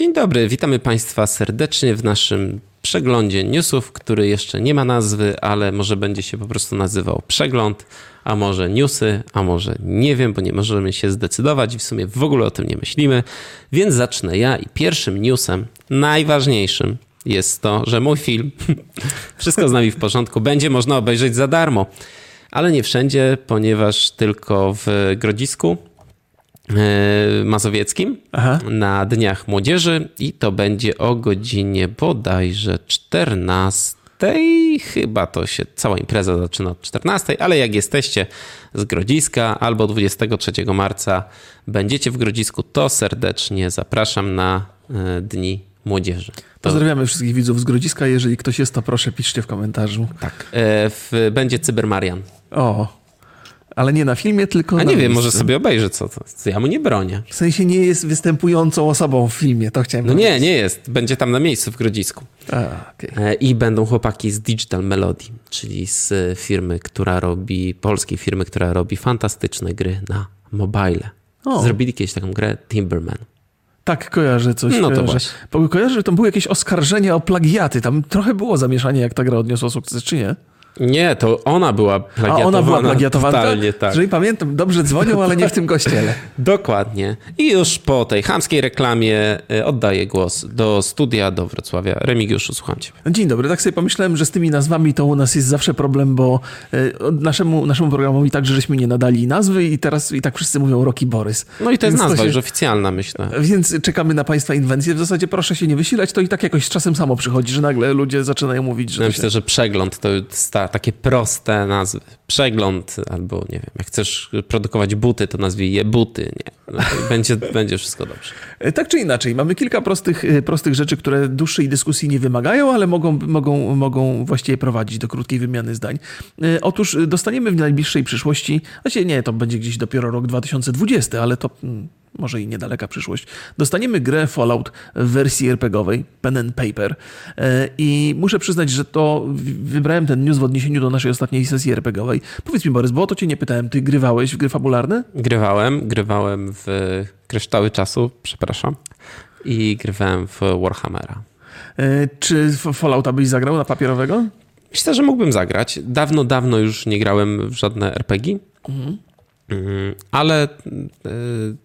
Dzień dobry, witamy Państwa serdecznie w naszym przeglądzie newsów, który jeszcze nie ma nazwy, ale może będzie się po prostu nazywał przegląd, a może newsy, a może nie wiem, bo nie możemy się zdecydować i w sumie w ogóle o tym nie myślimy. Więc zacznę ja i pierwszym newsem, najważniejszym, jest to, że mój film, wszystko z nami w porządku, będzie można obejrzeć za darmo. Ale nie wszędzie, ponieważ tylko w Grodzisku mazowieckim Aha. na Dniach Młodzieży i to będzie o godzinie bodajże 14. Chyba to się cała impreza zaczyna od 14, ale jak jesteście z Grodziska albo 23 marca będziecie w Grodzisku, to serdecznie zapraszam na e, Dni Młodzieży. Pozdrawiamy wszystkich widzów z Grodziska. Jeżeli ktoś jest, to proszę piszcie w komentarzu. tak. E, w, będzie Cybermarian. O, ale nie na filmie, tylko A nie wiem, miejscu. może sobie obejrzy co to. Ja mu nie bronię. W sensie nie jest występującą osobą w filmie, to chciałem No powiedzieć. nie, nie jest. Będzie tam na miejscu w Grodzisku. A, okej. E, I będą chłopaki z Digital Melody, czyli z e, firmy, która robi, polskiej firmy, która robi fantastyczne gry na mobile. O. Zrobili kiedyś taką grę Timberman. Tak, kojarzę coś. No to kojarzę. właśnie. Bo Kojarzę, że tam były jakieś oskarżenia o plagiaty. Tam trochę było zamieszanie, jak ta gra odniosła sukces, czy nie? Nie, to ona była A plagiatowana. ona była plagiatowana? Totalnie tak. Jeżeli pamiętam, dobrze dzwonią, ale nie w tym kościele. Dokładnie. I już po tej chamskiej reklamie e, oddaję głos do studia, do Wrocławia. Remigiuszu, słucham cię. Dzień dobry, tak sobie pomyślałem, że z tymi nazwami to u nas jest zawsze problem, bo e, naszemu, naszemu programowi także żeśmy nie nadali nazwy i teraz i tak wszyscy mówią Roki Borys. No i to jest Więc nazwa się- już oficjalna, myślę. Więc czekamy na Państwa inwencje. W zasadzie proszę się nie wysilać, to i tak jakoś z czasem samo przychodzi, że nagle ludzie zaczynają mówić, że... Ja to się... myślę, że przegląd to jest ta, takie proste nazwy. Przegląd albo nie wiem, jak chcesz produkować buty, to nazwij je buty. Nie. No, będzie, będzie wszystko dobrze. E, Tak czy inaczej, mamy kilka prostych, e, prostych rzeczy, które dłuższej dyskusji nie wymagają, ale mogą, mogą, mogą właściwie prowadzić do krótkiej wymiany zdań. E, Otóż dostaniemy w najbliższej przyszłości, znaczy nie, to będzie gdzieś dopiero rok 2020, ale to mm, może i niedaleka przyszłość. Dostaniemy grę Fallout w wersji RPGowej, Pen and Paper. E, I muszę przyznać, że to wybrałem ten news w odniesieniu do naszej ostatniej sesji RPGowej. Powiedz mi, Borys, bo o to cię nie pytałem, ty grywałeś w gry fabularne? Grywałem, grywałem w Kryształy Czasu, przepraszam, i grywałem w Warhammera. E, Czy Fallouta byś zagrał na papierowego? Myślę, że mógłbym zagrać. Dawno, dawno już nie grałem w żadne RPG, Mm, ale y,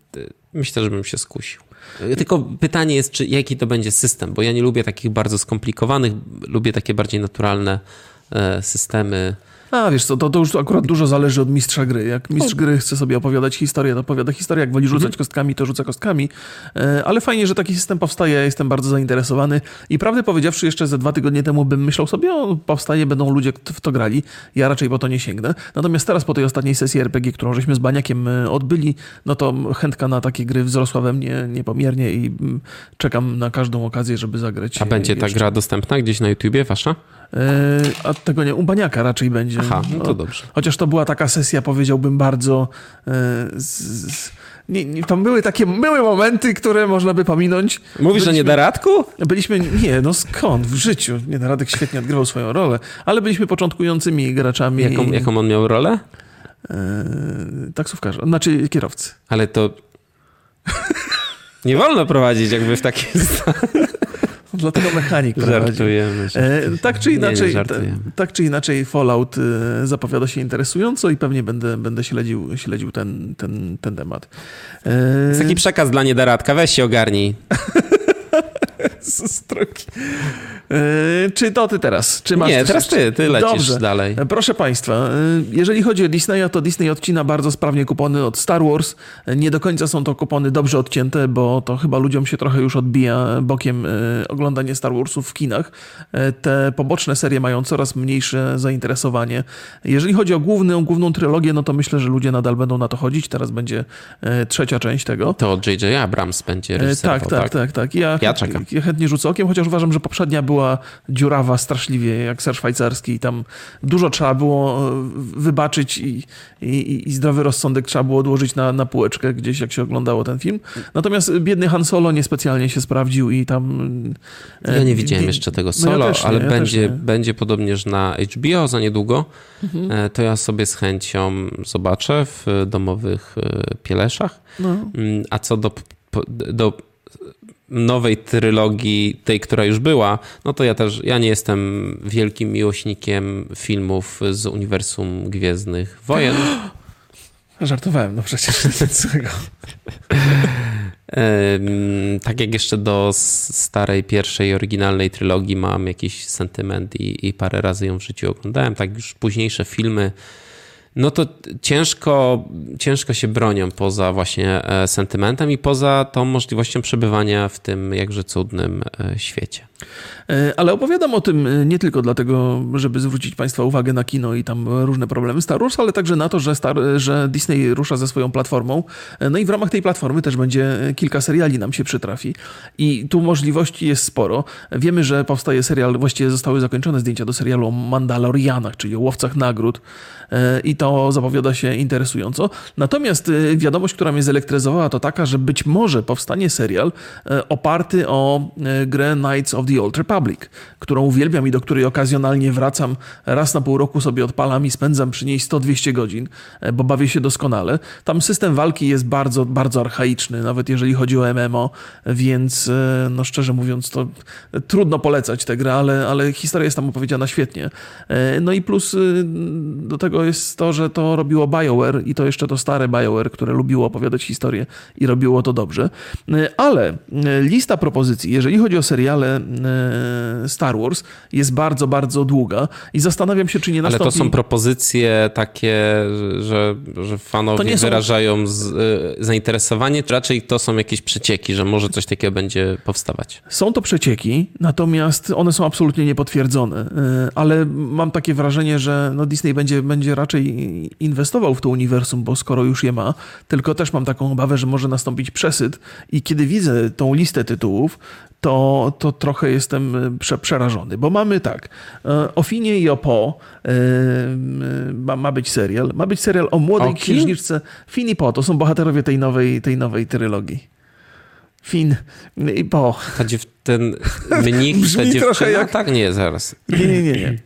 myślę, że bym się skusił. Y, Tylko pytanie jest, czy, jaki to będzie system, bo ja nie lubię takich bardzo skomplikowanych, lubię takie bardziej naturalne e, systemy. A wiesz co, to, to już akurat dużo zależy od mistrza gry. Jak mistrz gry chce sobie opowiadać historię, to opowiada historię. Jak woli rzucać kostkami, to rzuca kostkami. E, Ale fajnie, że taki system powstaje. Ja jestem bardzo zainteresowany. I prawdę powiedziawszy, jeszcze ze dwa tygodnie temu bym myślał sobie, o, powstaje, będą ludzie kto w to grali. Ja raczej po to nie sięgnę. Natomiast teraz po tej ostatniej sesji RPG, którą żeśmy z Baniakiem e, odbyli, no to chętka na takie gry wzrosła we mnie niepomiernie i mm, czekam na każdą okazję, żeby zagrać. A będzie ta jeszcze. gra dostępna gdzieś na YouTubie, wasza? E, A tego nie, u Baniaka raczej będzie. Aha, no to dobrze. Chociaż to była taka sesja, powiedziałbym, bardzo. e, Z, z, nie, nie, tam były takie były momenty, które można by pominąć. Mówisz, że nie da radku? Byliśmy, nie, no skąd w życiu? Nie, Radek świetnie odgrywał swoją rolę, ale byliśmy początkującymi graczami. Jaką, jaką on miał rolę? E, taksówkarza, znaczy kierowcy. Ale to... Nie wolno prowadzić jakby w takim Dlatego mechanik. Żartujemy. E, tak czy Nie, nie inaczej, żartujemy. ta, tak czy inaczej Fallout e, zapowiada się interesująco i pewnie będę, będę śledził, śledził ten, ten, ten temat. E, Jest taki przekaz dla niedaradka, weź się ogarnij. z stroki. E, czy to ty teraz? Czy masz Nie, teraz ty, ty lecisz Dobrze. dalej. E, Proszę Państwa, e, jeżeli chodzi o Disneya, to Disney odcina bardzo sprawnie kupony od Star Wars. Nie do końca są to kupony dobrze odcięte, bo to chyba ludziom się trochę już odbija bokiem oglądanie Star Warsów w kinach. Te poboczne serie mają coraz mniejsze zainteresowanie. Jeżeli chodzi o główną, główną trylogię, no to myślę, że ludzie nadal będą na to chodzić. Teraz będzie trzecia część tego. To J.J. Abrams będzie E, reżyserował, Tak, tak, tak, tak. Ja, Ja czekam. ja chętnie rzucę okiem, chociaż uważam, że poprzednia była dziurawa straszliwie, jak ser szwajcarski i tam dużo trzeba było e, wybaczyć i, i, i zdrowy rozsądek trzeba było odłożyć na, na półeczkę gdzieś, jak się oglądało ten film. Natomiast biedny Han Solo niespecjalnie się sprawdził i tam... e, Ja nie widziałem di- jeszcze tego no ja solo, nie, ale ja będzie, nie. Mhm. będzie podobnież na HBO za niedługo. E, To ja sobie z chęcią zobaczę w domowych pieleszach. No. Mm, A co do, do nowej trylogii, tej, która już była, no to ja też, ja nie jestem wielkim miłośnikiem filmów z uniwersum Gwiezdnych Wojen. Żartowałem, no przecież z tego. tak jak jeszcze do starej, pierwszej, oryginalnej trylogii mam jakiś sentyment i, i parę razy ją w życiu oglądałem, tak już późniejsze filmy no to ciężko, ciężko się bronią poza właśnie e, sentymentem i poza tą możliwością przebywania w tym jakże cudnym e, świecie. E, ale opowiadam o tym e, nie tylko dlatego, żeby zwrócić Państwa uwagę na kino i tam różne problemy Star Wars, ale także na to, że, Star, że Disney rusza ze swoją platformą. E, no i w ramach tej platformy też będzie kilka seriali nam się przytrafi. I tu możliwości jest sporo. Wiemy, że powstaje serial, właściwie zostały zakończone zdjęcia do serialu o Mandalorianach, czyli o łowcach nagród. I to zapowiada się interesująco. Natomiast wiadomość, która mnie zelektryzowała, to taka, że być może powstanie serial oparty o grę Knights of the Old Republic, którą uwielbiam i do której okazjonalnie wracam. Raz na pół roku sobie odpalam i spędzam przy niej 100-200 godzin, e, bo bawię się doskonale. Tam system walki jest bardzo, bardzo archaiczny, nawet jeżeli chodzi o MMO, więc e, no szczerze mówiąc to trudno polecać tę grę, ale, ale historia jest tam opowiedziana świetnie. E, no i plus do tego jest to, że to robiło BioWare i to jeszcze to stare BioWare, które lubiło opowiadać historię i robiło to dobrze. Ale lista propozycji, jeżeli chodzi o seriale Star Wars jest bardzo, bardzo długa i zastanawiam się, czy nie nastąpi... Ale to są propozycje takie, że, że fanowie są... wyrażają z, e, zainteresowanie, czy raczej to są jakieś przecieki, że może coś takiego będzie powstawać? Są to przecieki, natomiast one są absolutnie niepotwierdzone, e, ale mam takie wrażenie, że no Disney będzie, będzie raczej inwestował w to uniwersum, bo skoro już je ma, tylko też mam taką obawę, że może nastąpić przesyt i kiedy widzę tą listę tytułów, to, to trochę jestem e, prze, przerażony, bo mamy tak, e, o Finie i o Po e, ma, ma być serial, ma być serial o młodej o księżniczce Fin i Po, to są bohaterowie tej nowej, tej nowej trylogii. Fin i Po. Ta dziew- ten mnich, Brzmi ta dziewczyna? Jak... Tak, nie, zaraz. Nie, nie, nie. nie.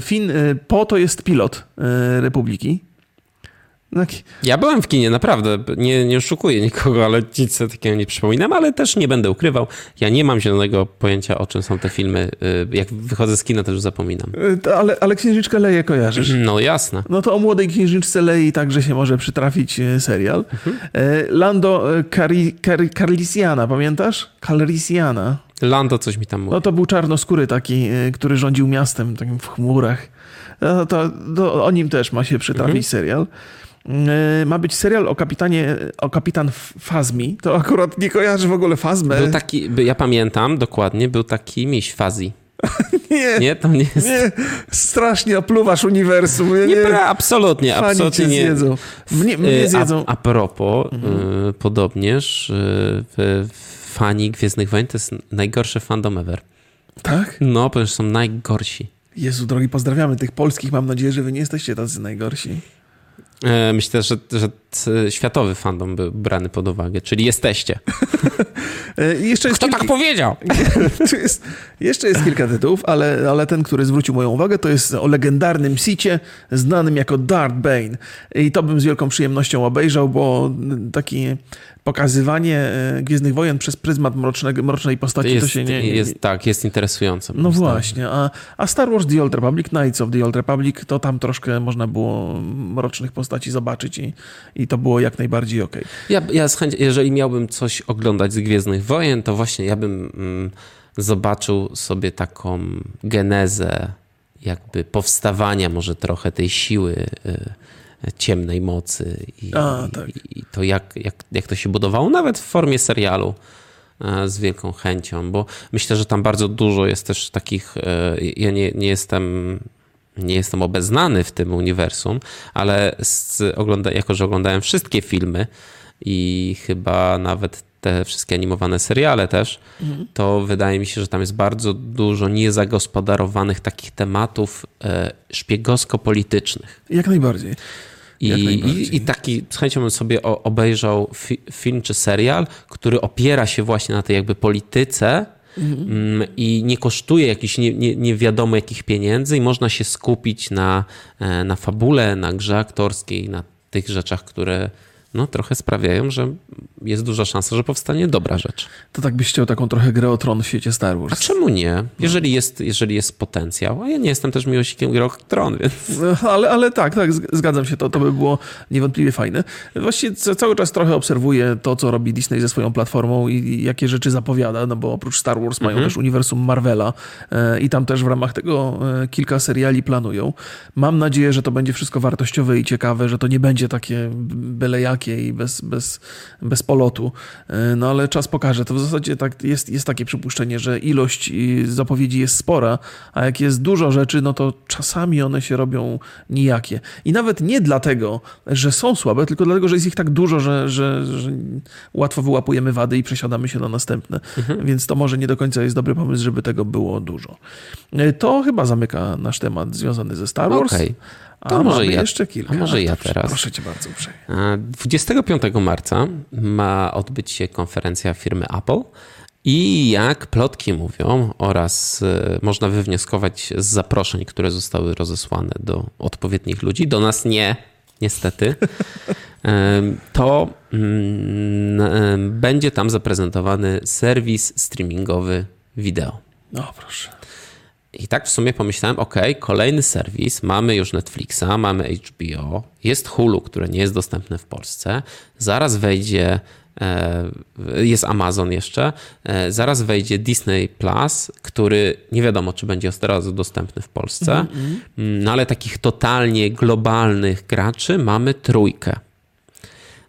Fin, Po to jest pilot Republiki. No ja byłem w kinie, naprawdę. Nie, nie oszukuję nikogo, ale nic takiego nie przypominam, ale też nie będę ukrywał. Ja nie mam zielonego pojęcia, o czym są te filmy. Y, jak wychodzę z kina, też zapominam. Y, ale, ale Księżniczkę Leję kojarzysz? No jasne. No to o młodej Księżniczce Lei także się może przytrafić y, serial. Mhm. Lando Cari, Cari, Carlisiana, pamiętasz? Calrissiana. Lando coś mi tam mówi. No to był czarnoskóry taki, który rządził miastem, takim w chmurach. No to, to o nim też ma się przytrafić mhm. serial. E, ma być serial o kapitanie, o kapitan Fazmi. To akurat nie kojarzy w ogóle Fazmę. Był taki, ja pamiętam dokładnie, był taki miś Fazi. nie, nie, to nie jest. Nie, strasznie opluwasz uniwersum. Nie, nie absolutnie, absolutnie nie. Zjedzą. Mnie, mnie zjedzą. A, a propos, mhm. y, podobnież y, fani Gwiezdnych Wojen to jest najgorszy fandom ever. Tak? No, ponieważ są najgorsi. Jezu, drogi, pozdrawiamy tych polskich. Mam nadzieję, że wy nie jesteście tacy najgorsi. E, myślę, że, że światowy fandom był brany pod uwagę, czyli jesteście. E, jeszcze Kto kilka... tak powiedział? jest, jeszcze jest kilka tytułów, ale, ale ten, który zwrócił moją uwagę, to jest o legendarnym Sicie, znanym jako Darth Bane. I to bym z wielką przyjemnością obejrzał, bo taki pokazywanie e, Gwiezdnych Wojen przez pryzmat mrocznego, mrocznej postaci jest, to się nie, nie... Jest, tak, jest interesujące. No właśnie, a, a Star Wars The Old Republic, Knights of the Old Republic, to tam troszkę można było mrocznych postaci zobaczyć i, i to było jak najbardziej okej. Okay. Ja, ja z chęci, jeżeli miałbym coś oglądać z Gwiezdnych Wojen, to właśnie ja bym mm, zobaczył sobie taką genezę jakby powstawania może trochę tej siły y, ciemnej mocy i, A, tak. i, i to jak, jak, jak to się budowało, nawet w formie serialu e, z wielką chęcią, bo myślę, że tam bardzo dużo jest też takich, e, ja nie, nie jestem nie jestem obeznany w tym uniwersum, ale z, ogląda, jako, że oglądałem wszystkie filmy i chyba nawet te wszystkie animowane seriale też, mhm. to wydaje mi się, że tam jest bardzo dużo niezagospodarowanych takich tematów e, szpiegowsko-politycznych. Jak najbardziej. I, i, I, taki z chęcią bym sobie obejrzał fi, film czy serial, który opiera się właśnie na tej jakby polityce mhm. Mm, i nie kosztuje jakichś nie, nie, nie wiadomo jakich pieniędzy i można się skupić na, e, na fabule, na grze aktorskiej, na tych rzeczach, które no, trochę sprawiają, że jest duża szansa, że powstanie dobra rzecz. To tak byś chciał taką trochę grę o tron w świecie Star Wars. A czemu nie? Jeżeli jest, jeżeli jest potencjał. A ja nie jestem też miłośnikiem gry o tron, więc... No, ale, ale tak, tak, zgadzam się, to, to by było niewątpliwie fajne. Właściwie cały czas trochę obserwuję to, co robi Disney ze swoją platformą i jakie rzeczy zapowiada, no bo oprócz Star Wars mają mhm. też uniwersum Marvela e, i tam też w ramach tego e, kilka seriali planują. Mam nadzieję, że to będzie wszystko wartościowe i ciekawe, że to nie będzie takie byle jakie i bez, bez, bez polotu. E, no ale czas pokaże. To w zasadzie tak jest, jest takie przypuszczenie, że ilość zapowiedzi jest spora, a jak jest dużo rzeczy, no to czasami one się robią nijakie. I nawet nie dlatego, że są słabe, tylko dlatego, że jest ich tak dużo, że, że, że łatwo wyłapujemy wady i przesiadamy się na następne. Mhm. Więc to może nie do końca jest dobry pomysł, żeby tego było dużo. E, to chyba zamyka nasz temat związany ze Star Wars. Okay. To a może ja, jeszcze kilka. A może ja teraz. Proszę cię bardzo uprzejmie. 25 marca ma odbyć się konferencja firmy Apple. I jak plotki mówią, oraz e, można wywnioskować z zaproszeń, które zostały rozesłane do odpowiednich ludzi, do nas nie, niestety, to mm, będzie tam zaprezentowany serwis streamingowy wideo. No proszę. I tak w sumie pomyślałem, ok, kolejny serwis, mamy już Netflixa, mamy HBO, jest Hulu, które nie jest dostępne w Polsce, zaraz wejdzie, e, jest Amazon jeszcze, e, zaraz wejdzie Disney Plus, który nie wiadomo, czy będzie teraz dostępny w Polsce, mm -hmm. no ale takich totalnie globalnych graczy mamy trójkę.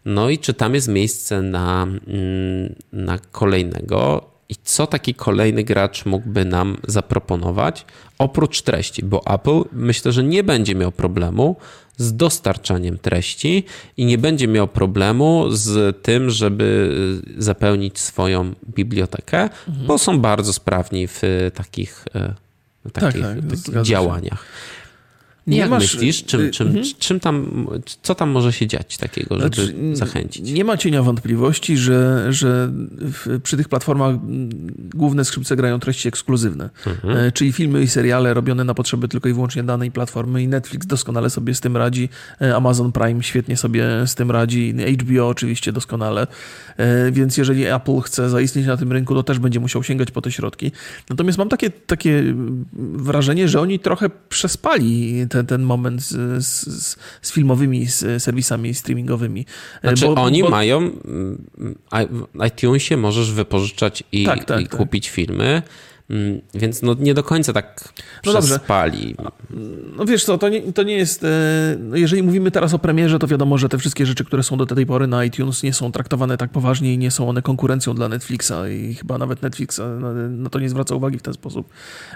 No i czy tam jest miejsce na, mm, na kolejnego? I co taki kolejny gracz mógłby nam zaproponować oprócz treści? Bo Apple myślę, że nie będzie miał problemu z dostarczaniem treści i nie będzie miał problemu z tym, żeby zapełnić swoją bibliotekę, mhm. bo są bardzo sprawni w takich, e, w takich, tak, tak, takich działaniach. Nie Jak masz, myślisz, czym, y, czym, mhm. czym tam, co tam może się dziać takiego, żeby znaczy, zachęcić? Nie ma cienia wątpliwości, że, że przy tych platformach główne skrzypce grają treści ekskluzywne, mhm. E, czyli filmy i seriale robione na potrzeby tylko i wyłącznie danej platformy i Netflix doskonale sobie z tym radzi, e, Amazon Prime świetnie sobie z tym radzi, HBO oczywiście doskonale, e, więc jeżeli Apple chce zaistnieć na tym rynku, to też będzie musiał sięgać po te środki. Natomiast mam takie, takie wrażenie, że oni trochę przespali ten, ten moment z, z, z filmowymi z serwisami streamingowymi. Znaczy bo, oni bo... mają w iTunesie możesz wypożyczać i, tak, tak, i tak. kupić filmy. Mm, więc no nie do końca tak no spali. No wiesz co, to nie, to nie jest... E, no jeżeli mówimy teraz o premierze, to wiadomo, że te wszystkie rzeczy, które są do tej pory na iTunes nie są traktowane tak poważnie i nie są one konkurencją dla Netflixa i chyba nawet Netflix na to nie zwraca uwagi w ten sposób.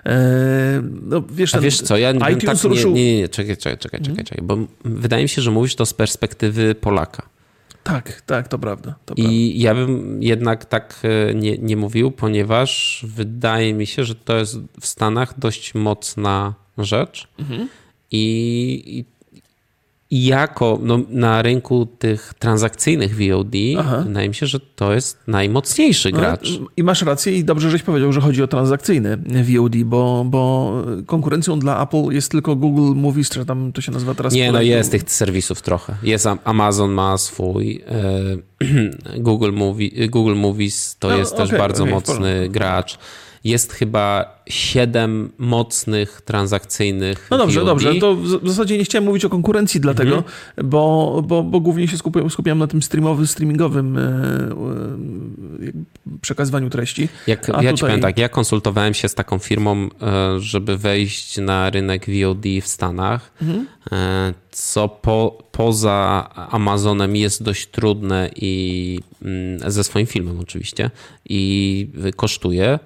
E, no, wiesz, A wiesz co, ja nie tak, ruszył... nie, nie, nie, czekaj, czekaj, czekaj, czekaj, czekaj, bo wydaje mi się, że mówisz to z perspektywy Polaka. Tak, tak, to prawda. To I prawda. ja bym jednak tak e, nie, nie mówił, ponieważ wydaje mi się, że to jest w Stanach dość mocna rzecz. Mhm. I, I jako no, na rynku tych transakcyjnych VOD, Aha. wydaje mi się, że to jest najmocniejszy no, gracz. No, I masz rację i dobrze, żeś powiedział, że chodzi o transakcyjny VOD, bo, bo konkurencją dla Apple jest tylko Google Movies, czy tam to się nazywa teraz? Nie, no jest tych serwisów trochę. Jest Amazon ma swój, e, Google, Movie, Google Movies to no, jest okay, też bardzo okay, mocny gracz. Jest chyba siedem mocnych transakcyjnych. No dobrze, dobrze. To w zasadzie nie chciałem mówić o konkurencji, dlatego, -hmm. bo, bo, bo głównie się skupiam, skupiam na tym streamowym, streamingowym e, e, przekazywaniu treści. Jak, ja ci powiem tak, ja konsultowałem się z taką firmą, e, żeby wejść na rynek VOD w Stanach, -hmm. co po, poza Amazonem jest dość trudne i mm, ze swoim filmem oczywiście i kosztuje.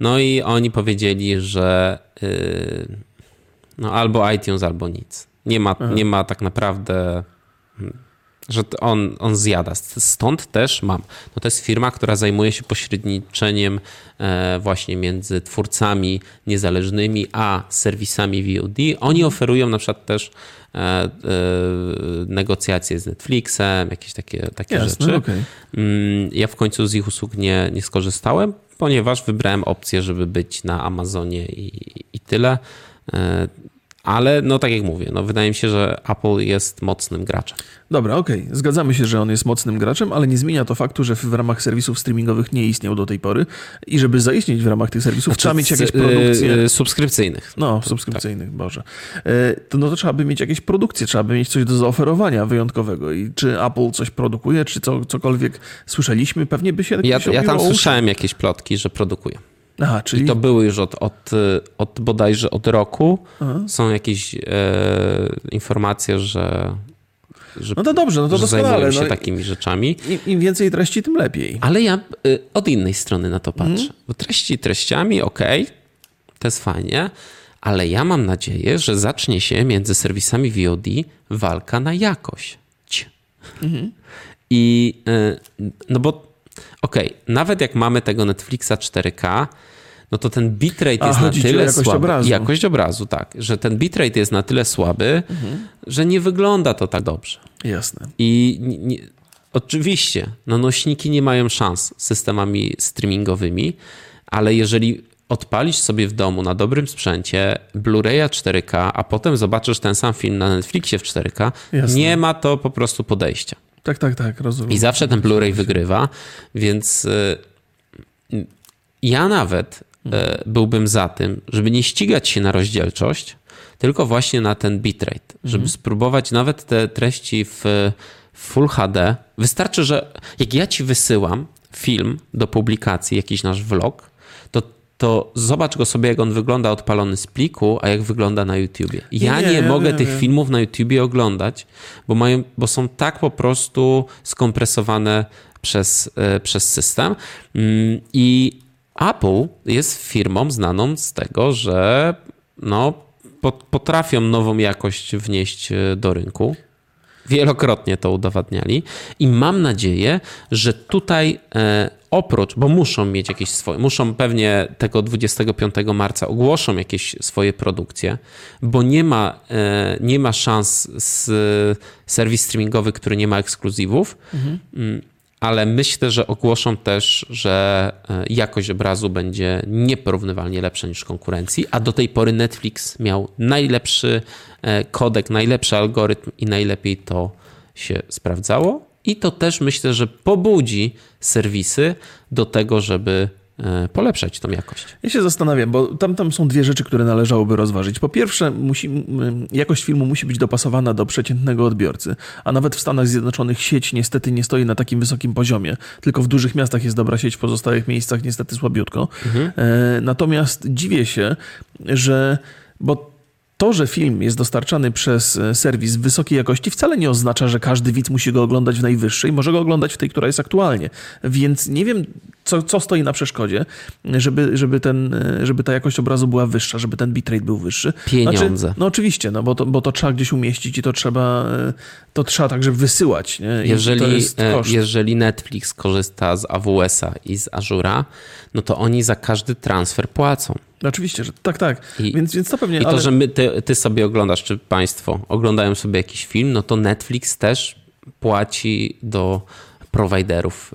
No i oni powiedzieli, że yy, no albo iTunes, albo nic. Nie ma, nie ma tak naprawdę, hmm, że on, on zjada. Stąd też mam. No to jest firma, która zajmuje się pośredniczeniem e, właśnie między twórcami niezależnymi a serwisami VOD. Oni oferują na przykład też e, e, negocjacje z Netflixem, jakieś takie, takie Jasne, rzeczy. Okay. Mm, ja w końcu z ich usług nie, nie skorzystałem, ponieważ wybrałem opcję, żeby być na Amazonie i, i tyle. Ale no tak jak mówię, no wydaje mi się, że Apple jest mocnym graczem. Dobra, okej. Okay. Zgadzamy się, że on jest mocnym graczem, ale nie zmienia to faktu, że w ramach serwisów streamingowych nie istniał do tej pory i żeby zaistnieć w ramach tych serwisów znaczy, trzeba mieć jakieś produkcje... Yy, subskrypcyjnych. No, subskrypcyjnych, tak. Boże. Yy, to, no to trzeba by mieć jakieś produkcje, trzeba by mieć coś do zaoferowania wyjątkowego i czy Apple coś produkuje, czy co, cokolwiek słyszeliśmy, pewnie by się... Ja, ja tam słyszałem jakieś plotki, że produkuje. Aha, czyli... I to były już od, od, od bodajże od roku. Aha. Są jakieś e, informacje, że, że. No to dobrze, no to doskonale. Zajmują się no, takimi rzeczami. Im, Im, więcej treści, tym lepiej. Ale ja y, od innej strony na to patrzę. Mhm. Bo treści treściami, okej, okay, to jest fajnie, ale ja mam nadzieję, że zacznie się między serwisami VOD walka na jakość. Mhm. I y, no bo okej, okay, nawet jak mamy tego Netflixa 4K, no to ten bitrate A, jest na tyle jakość słaby. Obrazu. Jakość obrazu, tak. Że ten bitrate jest na tyle słaby, mhm. że nie wygląda to tak dobrze. Jasne. I nie, oczywiście, no nośniki nie mają szans z systemami streamingowymi, ale jeżeli odpalisz sobie w domu na dobrym sprzęcie Blu-raya 4K, a potem zobaczysz ten sam film na Netflixie w 4K, Jasne. nie ma to po prostu podejścia. Tak, tak, tak, rozumiem. I zawsze ten Blu-ray wygrywa, więc y, ja nawet y, byłbym za tym, żeby nie ścigać się na rozdzielczość, tylko właśnie na ten bitrate, żeby mhm. spróbować nawet te treści w Full HD. Wystarczy, że jak ja ci wysyłam film do publikacji, jakiś nasz vlog, to zobacz go sobie, jak on wygląda odpalony z pliku, a jak wygląda na YouTubie. Ja nie, nie, nie mogę nie, tych filmów na YouTubie oglądać, bo, mają, bo są tak po prostu skompresowane przez, e, przez system. Mm, I Apple jest firmą znaną z tego, że no, potrafią nową jakość wnieść e, do rynku. Wielokrotnie to udowadniali i mam nadzieję, że tutaj e, oprócz, bo muszą mieć jakieś swoje, muszą pewnie tego 25 marca ogłoszą jakieś swoje produkcje, bo nie ma, e, nie ma szans z serwis streamingowy, który nie ma ekskluzywów. Mhm. Ale myślę, że ogłoszą też, że e, jakość obrazu będzie nieporównywalnie lepsza niż konkurencji, a do tej pory Netflix miał najlepszy e, kodek, najlepszy algorytm i najlepiej to się sprawdzało. I to też myślę, że pobudzi serwisy do tego, żeby polepszać tą jakość. Ja się zastanawiam, bo tam, tam są dwie rzeczy, które należałoby rozważyć. Po pierwsze, musi, jakość filmu musi być dopasowana do przeciętnego odbiorcy, a nawet w Stanach Zjednoczonych sieć niestety nie stoi na takim wysokim poziomie, tylko w dużych miastach jest dobra sieć, w pozostałych miejscach niestety słabiutko. Mhm. E, natomiast dziwię się, że bo to, że film jest dostarczany przez e, serwis wysokiej jakości, wcale nie oznacza, że każdy widz musi go oglądać w najwyższej, może go oglądać w tej, która jest aktualnie. Więc nie wiem, co, co stoi na przeszkodzie, żeby, żeby, ten, e, żeby ta jakość obrazu była wyższa, żeby ten bitrate był wyższy. Pieniądze. Znaczy, no oczywiście, no bo to, bo to trzeba gdzieś umieścić i to trzeba, e, to trzeba także wysyłać. Nie? Jeżeli, jeżeli Netflix korzysta z AWS-a i z Azura, no to oni za każdy transfer płacą. Oczywiście, że tak, tak. I, więc, więc to pewnie. I to, ale... że my, ty, ty sobie oglądasz, czy państwo oglądają sobie jakiś film, no to Netflix też płaci do prowajderów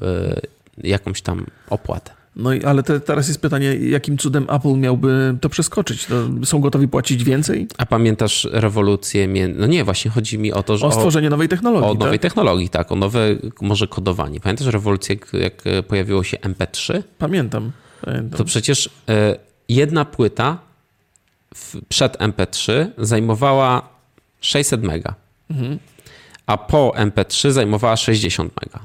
y, jakąś tam opłatę. No i ale te, teraz jest pytanie, jakim cudem Apple miałby to przeskoczyć? To są gotowi płacić więcej? A pamiętasz rewolucję? No nie, właśnie chodzi mi o to, że. O stworzenie o, nowej technologii. O nowej tak? technologii, tak, o nowe może kodowanie. Pamiętasz rewolucję, jak pojawiło się MP3? Pamiętam. pamiętam. To przecież. Y, jedna płyta przed MP3 zajmowała 600 mega, mhm. a po MP3 zajmowała 60 mega.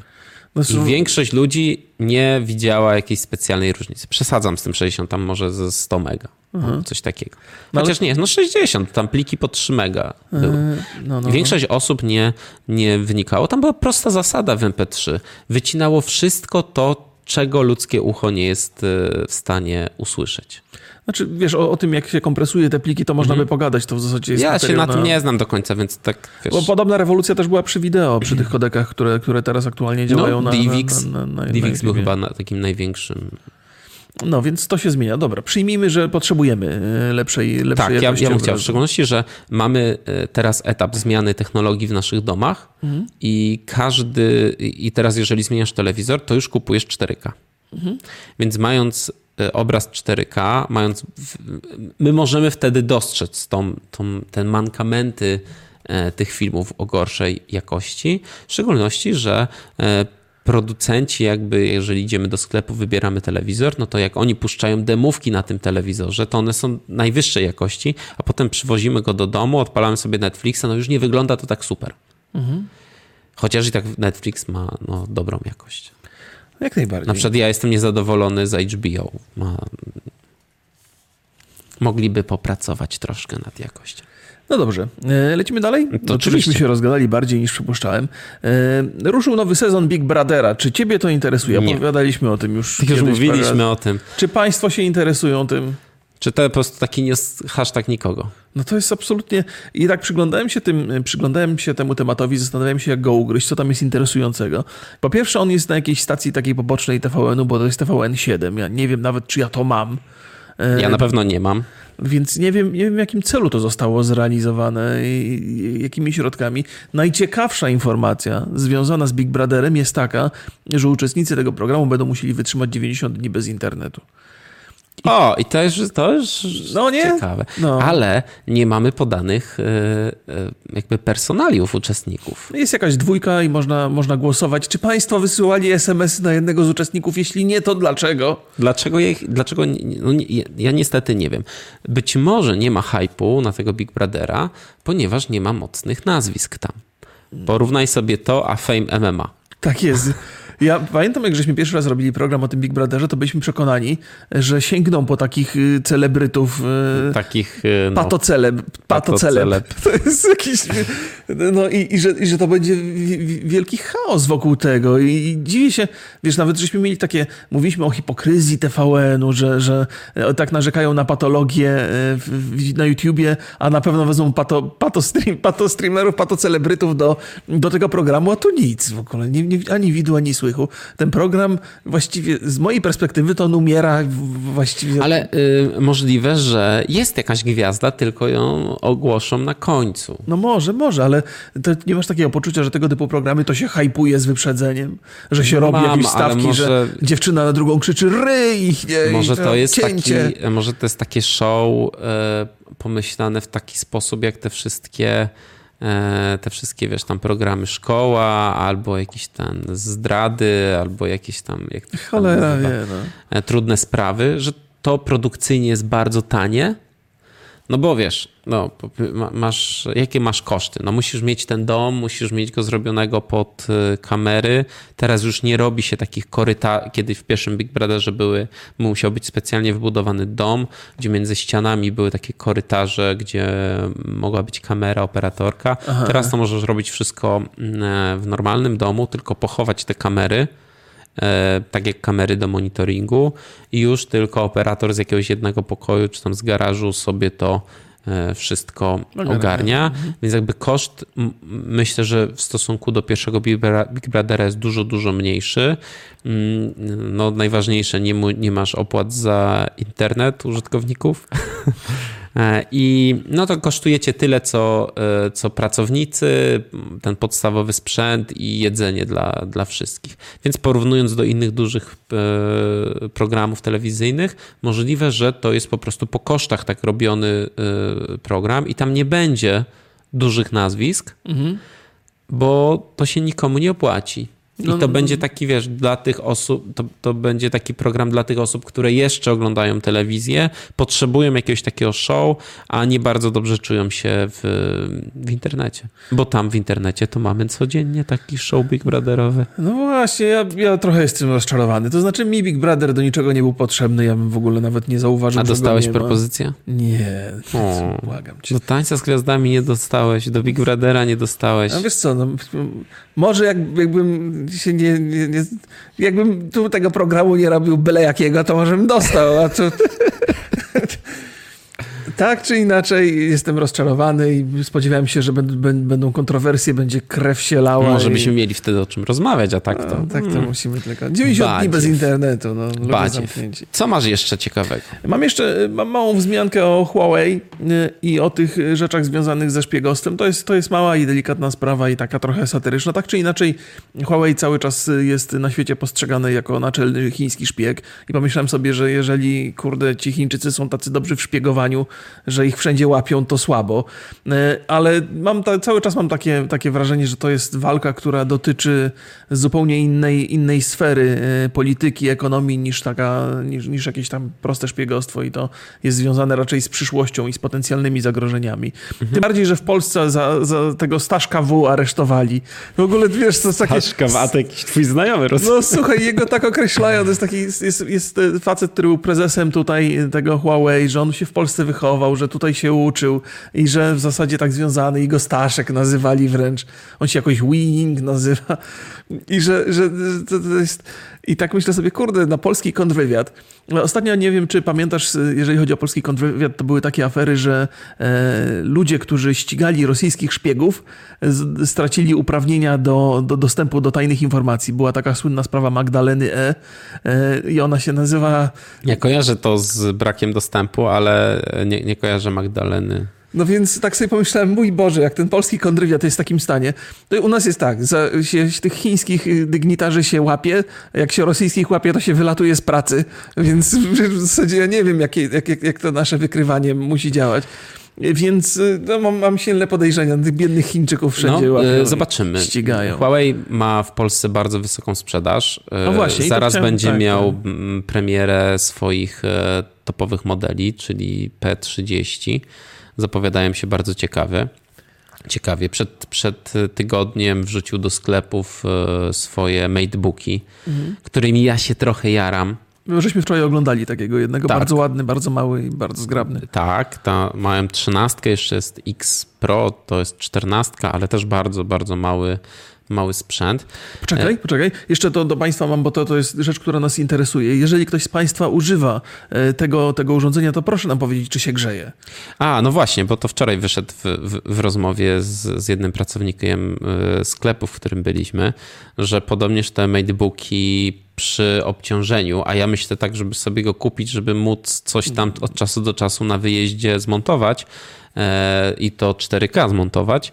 I większość ludzi nie widziała jakiejś specjalnej różnicy. Przesadzam z tym 60, tam może ze 100 mega. Mhm. Coś takiego. No Chociaż nie, no 60, tam pliki po 3 mega były. E, no, no, Większość no. osób nie, nie wynikało. Tam była prosta zasada w MP3. Wycinało wszystko to, czego ludzkie ucho nie jest e, w stanie usłyszeć. Znaczy, wiesz, o, o tym, jak się kompresuje te pliki, to można mm -hmm. by pogadać, to w zasadzie jest Ja się na tym nie znam do końca, więc tak, wiesz... Bo podobna rewolucja też była przy wideo, przy tych kodekach, które, które teraz aktualnie no, działają no, na, DivX, na, na, na, DivX był chyba takim największym no, więc to się zmienia. Dobra, przyjmijmy, że potrzebujemy e, lepszej, lepszej Tak, ja, ja bym chciał w szczególności, że mamy e, teraz etap zmiany technologii w naszych domach mhm. i każdy, i teraz jeżeli zmieniasz telewizor, to już kupujesz 4K. Mhm. Więc mając y, obraz 4K, mając. My możemy wtedy dostrzec tą, tą, ten mankamenty e, tych filmów o gorszej jakości, w szczególności, że e, producenci, jakby jeżeli idziemy do sklepu, wybieramy telewizor, no to jak oni puszczają demówki na tym telewizorze, to one są najwyższej jakości, a potem przywozimy go do domu, odpalamy sobie Netflixa, no już nie wygląda to tak super. Mhm. Chociaż i tak Netflix ma no, dobrą jakość. Jak najbardziej. Na przykład ja jestem niezadowolony z HBO. Ma... Mogliby popracować troszkę nad jakością. No dobrze, e, lecimy dalej? To oczywiście się rozgadali bardziej niż przypuszczałem. E, ruszył nowy sezon Big Brothera. Czy ciebie to interesuje? Nie. Opowiadaliśmy o tym już. Już mówiliśmy o tym. Czy państwo się interesują tym? Czy to po prostu taki news, hashtag nikogo? No to jest absolutnie... I tak przyglądałem się, tym, przyglądałem się temu tematowi, zastanawiałem się, jak go ugryźć, co tam jest interesującego. Po pierwsze, on jest na jakiejś stacji takiej pobocznej TVN-u, bo to jest TVN7. Ja nie wiem nawet, czy ja to mam. Ja na pewno nie mam. Więc nie wiem, nie wiem, w jakim celu to zostało zrealizowane i jakimi środkami. Najciekawsza informacja związana z Big Brotherem jest taka, że uczestnicy tego programu będą musieli wytrzymać 90 dni bez internetu. O, i to jest, to jest no nie? ciekawe. No. Ale nie mamy podanych e, e, jakby personaliów uczestników. Jest jakaś dwójka i można, można głosować. Czy państwo wysyłali SMS na jednego z uczestników? Jeśli nie, to dlaczego? Dlaczego? Ja, dlaczego no, ja niestety nie wiem. Być może nie ma hypu na tego Big Brothera, ponieważ nie ma mocnych nazwisk tam. Porównaj sobie to, a Fame MMA. Tak jest. Ja pamiętam, jak żeśmy pierwszy raz robili program o tym Big Brotherze, to byliśmy przekonani, że sięgną po takich y, celebrytów. Y, takich. Y, no, patoceleb. Patoceleb. To jest jakiś. No i, i, że, i że to będzie wielki chaos wokół tego. I, dziwię się, wiesz, nawet żeśmy mieli takie. Mówiliśmy o hipokryzji TVN-u, że, że tak narzekają na patologię na YouTubie, a na pewno wezmą pato, pato, stream, pato streamerów, pato celebrytów do, do tego programu, a tu nic w ogóle. Nie, nie, ani widu, ani słychu słychu. Ten program właściwie z mojej perspektywy to on umiera właściwie. Ale y, możliwe, że jest jakaś gwiazda, tylko ją ogłoszą na końcu. No może, może, ale nie masz takiego poczucia, że tego typu programy to się hypuje z wyprzedzeniem, że się no robi mam, jakieś stawki, może... że dziewczyna na drugą krzyczy ryj. Nie, może to jest cięcie. taki, może to jest takie show y, pomyślane w taki sposób, jak te wszystkie te wszystkie, wiesz, tam programy szkoła, albo jakieś tam zdrady, albo jakieś tam, jak Cholera wie, no. E, trudne sprawy, że to produkcyjnie jest bardzo tanie, no bo wiesz, no, masz, jakie masz koszty? No musisz mieć ten dom, musisz mieć go zrobionego pod y, kamery. Teraz już nie robi się takich korytarzy, kiedy w pierwszym Big Brotherze były, musiał być specjalnie wybudowany dom, gdzie między ścianami były takie korytarze, gdzie mogła być kamera, operatorka. Aha. Teraz to możesz robić wszystko mm, w normalnym domu, tylko pochować te kamery E, tak jak kamery do monitoringu i już tylko operator z jakiegoś jednego pokoju czy tam z garażu sobie to e, wszystko ogarnia. Mhm. Więc jakby koszt myślę, że w stosunku do pierwszego Big Brothera jest dużo, dużo mniejszy. Mm, no najważniejsze, nie, nie masz opłat za internet użytkowników. E, I no to kosztujecie tyle, co, e, co pracownicy, ten podstawowy sprzęt i jedzenie dla, dla wszystkich. Więc porównując do innych dużych e, programów telewizyjnych, możliwe, że to jest po prostu po kosztach tak robiony program i tam nie będzie dużych nazwisk, mhm. bo to się nikomu nie opłaci. I no, to no, będzie taki, wiesz, dla tych osób, to, to będzie taki program dla tych osób, które jeszcze oglądają telewizję, potrzebują jakiegoś takiego show, a nie bardzo dobrze czują się w, w internecie. Bo tam w internecie to mamy codziennie taki show Big Brotherowy. No właśnie, ja, ja trochę jestem rozczarowany. To znaczy mi Big Brother do niczego nie był potrzebny, ja bym w ogóle nawet nie zauważył, A dostałeś propozycję? Nie, o, błagam cię. Do tańca z gwiazdami nie dostałeś, do Big Brothera nie dostałeś. A wiesz co, no, może jak, jakbym się nie, nie, nie, Jakbym tu tego programu nie robił byle jakiego, to może bym dostał, a tu... Tak czy inaczej jestem rozczarowany i spodziewałem się, że będą kontrowersje, będzie krew się lała. Może i... byśmy mieli wtedy o czym rozmawiać, a tak to... No, tak to hmm. musimy tylko. 90 Badziew. dni bez internetu, no, Co masz jeszcze ciekawego? Mam jeszcze mam małą wzmiankę o Huawei y, i o tych rzeczach związanych ze szpiegostwem. To jest, to jest mała i delikatna sprawa i taka trochę satyryczna. Tak czy inaczej Huawei cały czas jest na świecie postrzegany jako naczelny chiński szpieg i pomyślałem sobie, że jeżeli, kurde, ci Chińczycy są tacy dobrzy w szpiegowaniu, że ich wszędzie łapią, to słabo. E, ale mam ta, cały czas mam takie, takie wrażenie, że to jest walka, która dotyczy zupełnie innej, innej sfery e, polityki, ekonomii niż, taka, niż, niż jakieś tam proste szpiegostwo i to jest związane raczej z przyszłością i z potencjalnymi zagrożeniami. Mhm. Tym bardziej, że w Polsce za, za tego Staszka W aresztowali. W ogóle wiesz, co takie... Staszka W, a to jakiś twój znajomy. No słuchaj, jego tak określają, to jest taki, jest, jest facet, który był prezesem tutaj tego Huawei, że on się w Polsce wychował, że tutaj się uczył i że w zasadzie tak związany i go Staszek nazywali wręcz. On się jakoś Wing nazywa i że, że to, to jest... I tak myślę sobie, kurde, na polski kontrwywiad. Ostatnio nie wiem, czy pamiętasz, jeżeli chodzi o polski kontrwywiad, to były takie afery, że e, ludzie, którzy ścigali rosyjskich szpiegów, z, stracili uprawnienia do, do dostępu do tajnych informacji. Była taka słynna sprawa Magdaleny E. e I ona się nazywa. Ja kojarzę to z brakiem dostępu, ale nie, nie kojarzę Magdaleny. No więc tak sobie pomyślałem, mój Boże, jak ten polski kontrwywiad jest w takim stanie. To u nas jest tak, za, się, tych chińskich y, dygnitarzy się łapie, jak się rosyjskich łapie, to się wylatuje z pracy. Więc w zasadzie ja nie wiem, jak, jak, jak to nasze wykrywanie musi działać. Więc y, no, mam, mam silne podejrzenia. Tych biednych Chińczyków wszędzie no, łapią, Zobaczymy. Ścigają. Huawei ma w Polsce bardzo wysoką sprzedaż. No właśnie, Zaraz chciałem, będzie tak, miał tak. premierę swoich topowych modeli, czyli P30 zapowiadają się bardzo ciekawe. Ciekawie. Przed, przed tygodniem wrzucił do sklepów e, swoje matebooki, mhm. którymi ja się trochę jaram. My żeśmy wczoraj oglądali takiego jednego, tak. bardzo ładny, bardzo mały i bardzo zgrabny. Tak, ta mają 13, jeszcze jest X Pro, to jest 14, ale też bardzo, bardzo mały mały sprzęt. Poczekaj, e... poczekaj. Jeszcze to do Państwa mam, bo to, to jest rzecz, która nas interesuje. Jeżeli ktoś z Państwa używa e, tego, tego urządzenia, to proszę nam powiedzieć, czy się grzeje. A, no właśnie, bo to wczoraj wyszedł w, w, w rozmowie z, z jednym pracownikiem e, sklepu, w którym byliśmy, że podobnież te matebooki przy obciążeniu, a ja myślę tak, żeby sobie go kupić, żeby móc coś tam od czasu do czasu na wyjeździe zmontować i to 4K zmontować,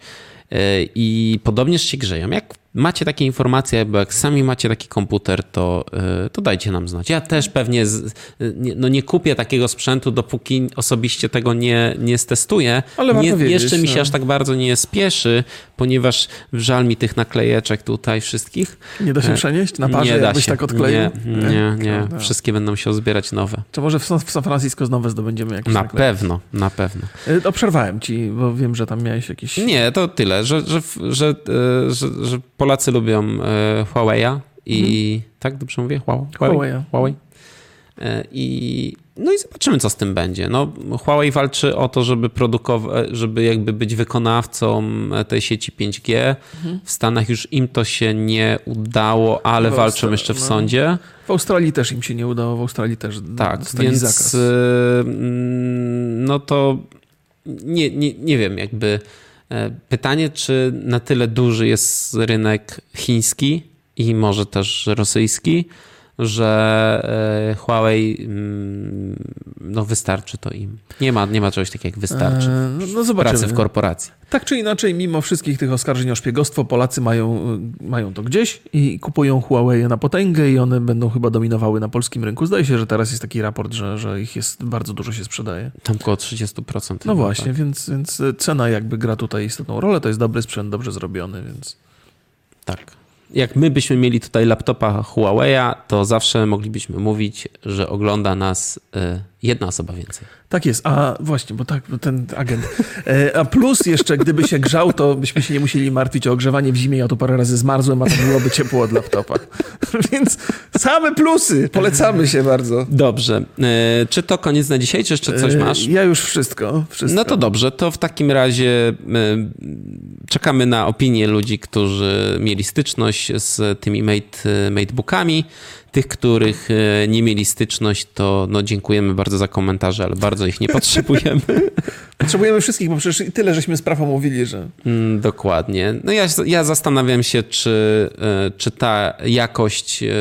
i podobnież się grzeją. Jak macie takie informacje, bo jak sami macie taki komputer, to, e, to dajcie nam znać. Ja też pewnie z, nie, no nie kupię takiego sprzętu, dopóki osobiście tego nie, nie stestuję. Ale nie, wiedzieć, jeszcze mi się no. aż tak bardzo nie spieszy, ponieważ żal mi tych naklejeczek tutaj wszystkich. Nie da się e, przenieść na parze, nie da się. tak odkleił? Nie, nie, nie. Wszystkie będą się zbierać nowe. Czy może w San, Francisco znowu zdobędziemy jakieś Na naklejki? pewno, na pewno. To przerwałem ci, bo wiem, że tam miałeś jakieś... Nie, to tyle, że, że, że, że, że Polacy lubią e, Huawei'a i... Hmm. Tak, dobrze mówię? Huawei? Huawei. Huawei. E, I, no i zobaczymy, co z tym będzie. No, Huawei walczy o to, żeby produkować, żeby jakby być wykonawcą tej sieci 5G. Mhm. W Stanach już im to się nie udało, ale w walczą jeszcze w no. sądzie. W Australii też im się nie udało, w Australii też tak, więc zakaz. E, no to nie, nie, nie wiem, jakby E, pytanie, czy na tyle duży jest rynek chiński i może też rosyjski, że e, Huawei mm, no wystarczy to im. Nie ma, nie ma czegoś takiego jak wystarczy. E, no, no zobaczymy. Pracy w korporacji. Tak czy inaczej, mimo wszystkich tych oskarżeń o szpiegostwo, Polacy mają, mają to gdzieś i kupują Huawei na potęgę i one będą chyba dominowały na polskim rynku. Zdaje się, że teraz jest taki raport, że, że ich jest bardzo dużo się sprzedaje. Tam około 30%. No właśnie, tak. więc, więc cena jakby gra tutaj istotną rolę. To jest dobry sprzęt, dobrze zrobiony, więc... Tak jak my byśmy mieli tutaj laptopa Huawei'a, to zawsze moglibyśmy mówić, że ogląda nas y, jedna osoba więcej. Tak jest, a właśnie, bo tak, bo ten agent. E, a plus jeszcze, gdyby się grzał, to byśmy się nie musieli martwić o ogrzewanie w zimie. Ja to parę razy zmarzłem, a to byłoby ciepło od laptopa. Więc same plusy, polecamy się bardzo. Dobrze. E, czy to koniec na dzisiaj, czy jeszcze coś masz? Ja już wszystko, wszystko. No to dobrze, to w takim razie czekamy na opinie ludzi, którzy mieli styczność z tymi mate, matebookami. Tych, których e, nie mieli styczność, to no, dziękujemy bardzo za komentarze, ale bardzo ich nie potrzebujemy. Potrzebujemy wszystkich, bo przecież tyle żeśmy spraw omówili, że... Mm, dokładnie. No ja, ja zastanawiam się, czy, e, czy ta jakość e,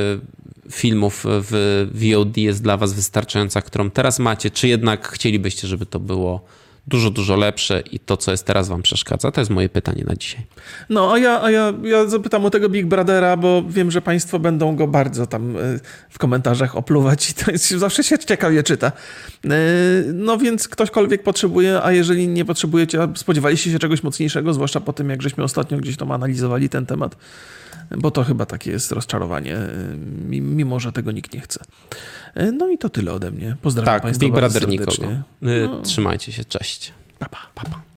filmów w VOD jest dla was wystarczająca, którą teraz macie, czy jednak chcielibyście, żeby to było dużo, dużo lepsze i to, co jest teraz, wam przeszkadza? To jest moje pytanie na dzisiaj. No, a ja, a ja, ja zapytam o tego Big Brothera, bo wiem, że państwo będą go bardzo tam y, w komentarzach opluwać i to jest, zawsze się ciekawie czyta. Y, no więc ktośkolwiek potrzebuje, a jeżeli nie potrzebujecie, a spodziewaliście się czegoś mocniejszego, zwłaszcza po tym, jak żeśmy ostatnio gdzieś tam analizowali ten temat, bo to chyba takie jest rozczarowanie, y, mimo że tego nikt nie chce. No i to tyle ode mnie. Pozdrawiam tak, Państwa Big Brother serdecznie. nikogo. No. Trzymajcie się, cześć. Pa, pa, pa, pa.